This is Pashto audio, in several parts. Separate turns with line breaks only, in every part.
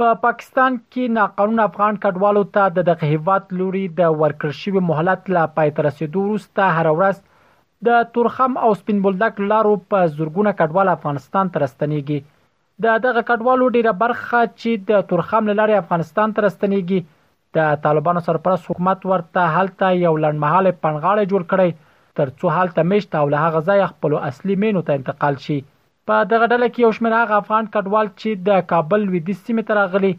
په پاکستان کې ناقانونه افغان کډوالو ته د دغه هیواد لوري د ورکړ شوی مهلت لا پای تر رسیدو وروسته هر ورځ د تورخم او سپین بولدک لارو په زورګونه کډوال افغانستان ته راستنیږي د دغه کډوالو ډیره برخه چې د تورخم لارې افغانستان ته راستنیږي د طالبانو سرپرست حکومت ورته هلته یو لنډمهالی پنغاړی جوړ کړی ترڅو هلته میشت او له هغه ځای خپل اصلي مینو ته انتقال شي په دغه ډله کې یو شمېر هغه افغان کډوال چې د کابل لویدیځ سیمې ته راغلي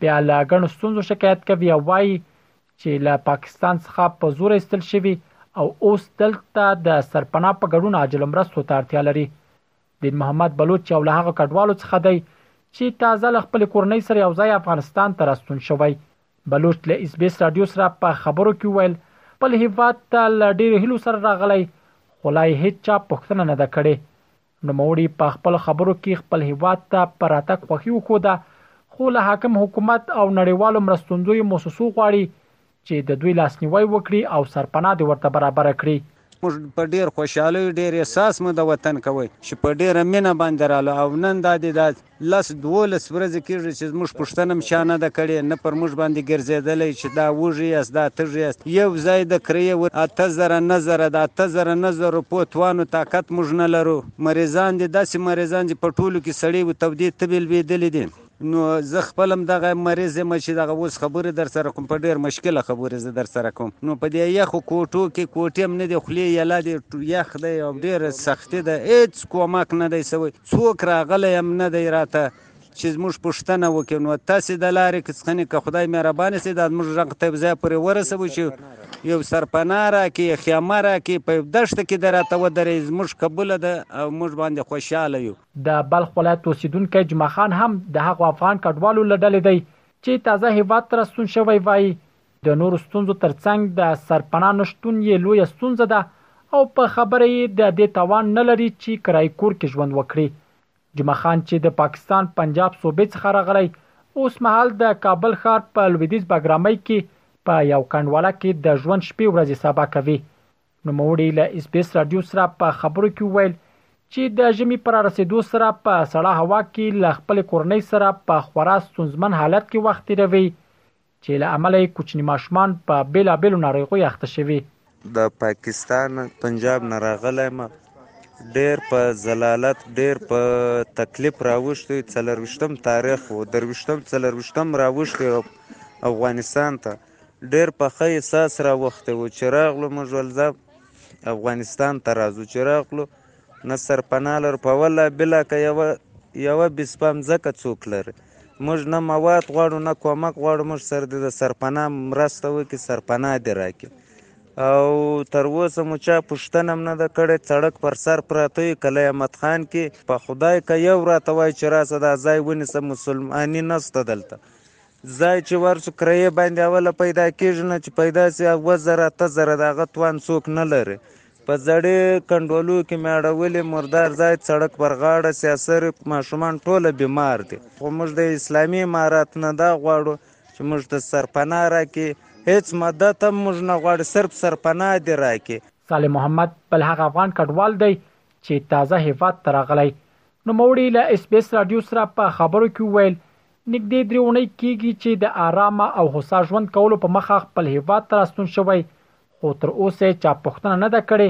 بیا له ګڼو ستونزو شکایت کوي او وایي چې له پاکستان څخه په زور ایستل شوي او اوس دلته د سرپناه په ګډون عاجلو مرستو ته اړتیا لري دین محمد بلوچ یو له هغه کډوالو څخه دی چې تازه له خپلې کورنۍ سره یوځای افغانستان ته راستون شوی بلوچ له اس بي اس راډیو سره په خبرو کې وویل، خپل هېواد ته له ډېرو هیلو سره راغلی، خو لا یې هېچا پوښتنه نه ده کړې. نوموړي په خپلو خبرو کې خپل هېواد ته په راتګ خوښي وښوده، خو له حاکم حکومت او نړیوالو مرستندویو موسسو غواړي، چې د دوی لاسنیوی وکړي او سرپناه دې ورته برابره کړي.
موږ په ډېر خوشحاله یو، ډېر احساس مو د وطن کوئ، چې په ډېره مینه باندې راغلو او نن دا دې دا لس دوولس ورځې کېږي چې زموږ پوښتنه هم چا نه ده کړې، نه پر موږ باندې ګرځېدلی چې دا وږي یاست، دا تږي یاست، یو ځای د کرایې و اته زره نه زره، د اته زره نه زره روپو توان و طاقت موږ نه لرو، مریضان دي، داسې مریضان چې په ټولو کې سړې و تودې تبې لوېدلي دي. نو زه خپل هم دغه مریض یم چې دغه اوس خبرې در سره کوم په ډېر مشکله خبرې زه در سره کوم نو په دې یخو کوټو کې کوټې هم نه دی خولې یلا دی یخ دی او ډېره سختي ده هېڅ کومک نه دی سوی څوک راغلی هم نه دی راته چې زموږ پوښتنه وکړي نو تاسې د لارې کسخنې که خدای مهربانه سي دا زموږ غږ ته ځای پورې ورسوي چې یو سرپناه راکړي خیمه راکړي په دښته کې د راته ودرې زموږ قبوله ده او موږ باندې خوشحاله یو
د بلخ ولایت اوسېدونکی جمعه خان هم د هغو افغان کډوالو له ډلې دی چې تازه هېواد ته راستون شوی وايي، د نورو ستونزو تر څنګ د سرپناه نه شتون یې لویه ستونزه ده او په خبره یې د دې توان نه لري چې کرایي کور کې ژوند وکړي. جمعه خان چې د پاکستان پنجاب صوبې څخه راغلی، اوس مهال د کابل ښار په لوېدیځ بګرامۍ کې په یو کنډواله کې د ژوند شپې ورځې سبا کوي نوموړي له اس بي اس راډيو سره په خبرو کې وویل چې د ژمي پر رسیدو سره په سړه هوا کې له خپل کورنۍ سره په خورا ستونزمن حالت کې وخت تیروي چې له امله یې کوچني ماشومان په بیلابیلو ناروغیو اخته شوي
د پاکستان پنجاب نه راغلی ما ډیر په زلالت ډیر په تکلیف راوښتي څلروشتم تاریخ وو دروشتم څلروشتم راوښتي افغانستان ته ډیر په ښه احساس را وخته و چې راغلو موږ ولزه افغانستان ته راځو چې راغلو نه سرپناه لر په ولا بلا که یوه یوه بسپه مځکه څوک لري موږ نه مواد غواړو نه کومک غواړو موږ سره د سرپناه مرسته وکړي سرپناه دې راکړي او تر اوسه مو چا پوښتنه نه ده کړې څړک پر سر پراته یو کله احمد خان کې په خدای که یو راته وای چې راسه دا ځای ونیسه مسلماني نسته دلته ځای چې ورسو کرایې باندې اوله پیدا کېږي نه چې پیدا سي اووه زره اته زره د هغه توان څوک نه لري په زړې کنډولو کې میړولي مردار ځای سړک پر غاړه سیاسري ماشومان ټوله بیمار دي خو موږ د اسلامي امارات نه دا غواړو چې موږ ته سرپناه راکړي هیڅ مدد هم موږ نه غواړي صرف سرپناه دې راکړي
صالح محمد بل هغه افغان کډوال دی چې تازه هیواد ته راغلی نوموړي له اس بي اس راډیو سره په خبرو کې وویل نږدې درې اونۍ کېږي چې د آرامه او هوسا ژوند کولو په مخه خپل هېواد ته راستون شوی، خو تر اوسه یې چا پوښتنه نه ده کړې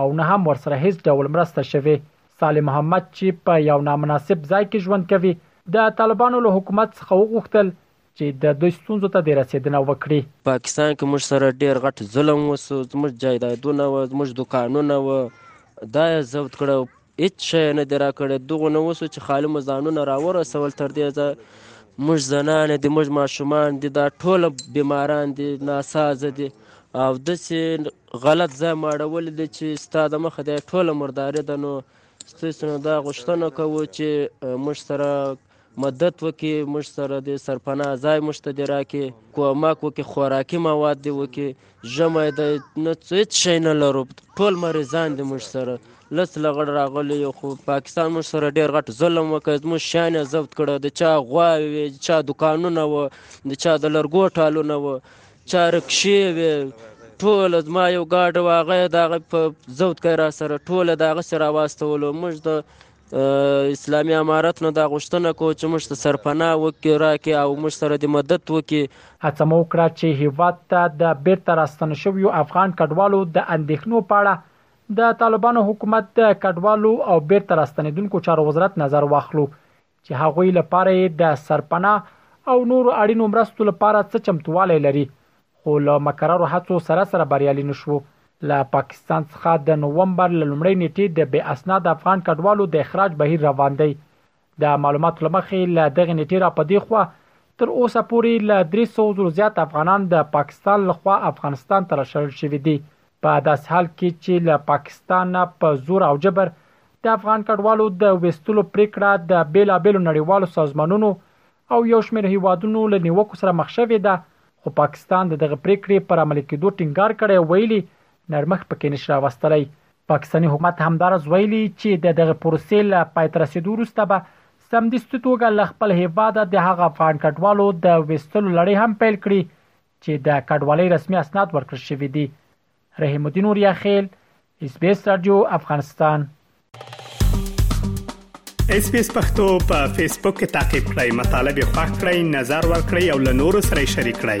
او نه هم ورسره هېڅ ډول مرسته شوې. صالح محمد چې په یو نامناسب ځای کې ژوند کوي، د طالبانو له حکومت څخه وغوښتل چې د دوی ستونزو ته دې رسېدنه وکړي.
پاکستان کې موږ سره ډېر غټ ظلم وشو، زموږ جایدادونه وه، زموږ دوکانونه وه، دا یې ضبط کړل، هیڅ شی یې نه دي راکړی، دغو نه وسو چې خالي مو ځانونه راورسول، تر دې ځه موږ زنانې دي، موږ ماشومان دي، دا ټوله بیماران دي، ناسازه دي او داسې غلط ځای مو اړولی دی چې ستا د مخه دا یې ټوله مرداري ده، نو ستاسو نه دا غوښتنه کوو چې موږ سره. مدد وکي موږ سره دې سرپناه ځای موږ ته دې راکې کومک وکي خوراکي مواد دې وکي ژمی دی نه هیڅ شی نه لرو ټول مریضان دي موږ سره لس لغړ راغلی یو خو پاکستان موږ سره ډیر غټ ظلم وکړ موږ شیان یې ضبط کړه د چا غواوې وې د چا دکانونه وه د چا د لرګو ټالونه وه چا رکشې وې ټوله زما یو ګاډی و هغه یې د هغه په ضبط کړی را سره ټوله د هغسې راواستولو موږ د اسلامي امارت نه دا غوښتنه کوو چې موږ ته سرپناه وکړي راکړي او موږ سره دې مدد وکړي.
هڅه مو وکړه چې هېواد ته د بېرته راستنو شویو افغان کډوالو د اندېښنو په اړه د طالبانو حکومت د کډوالو او بېرته راستنېدونکو چارو وزرت نظر واخلو چې هغوی لپاره یې د سرپناه او نورو اړینو مرستو لپاره څه چمتووالی لري خو له مکررو هڅو سره سره بریالي نه شوو. له پاکستان څخه د نومبر له لومړۍ نېټې د بې اسناده افغان کډوالو د اخراج بهیر روان دی. د معلوماتو له مخې له دغې نېټې را په دې خوا تر اوسه پورې له درې سوو زرو زیات افغانان د پاکستان له خوا افغانستان ته راشړل شوي دي. په داسې حال کې چې له پاکستانه په زور او جبر د افغان کډوالو د وېستلو پرېکړه د بېلابېلو نړیوالو سازمانونو او یو شمېر هېوادونو له نیوکو سره مخ شوې ده، خو پاکستان د دغه پرېکړې پر عملي کېدو ټینګار کړی او ویلي، نرمښت په کې نه شي راوستلی. پاکستاني حکومت همداراز ویلي، چې د دغې پروسې له پای ته رسېدو وروسته به سمدستي توګه له خپل هېواده د هغه افغان کډوالو د وېستلو لړۍ هم پیل کړي، چې د کډوالۍ رسمي اسناد ورکړل شوي دي. رحیم الدین اوریاخیل اس بي اس رادیو افغانستان
اس بي اس پختو په فیسبوک کې تا کې پلی مطلب یو فاک کړئ نظر ور کړئ او له نورو سره شریک کړئ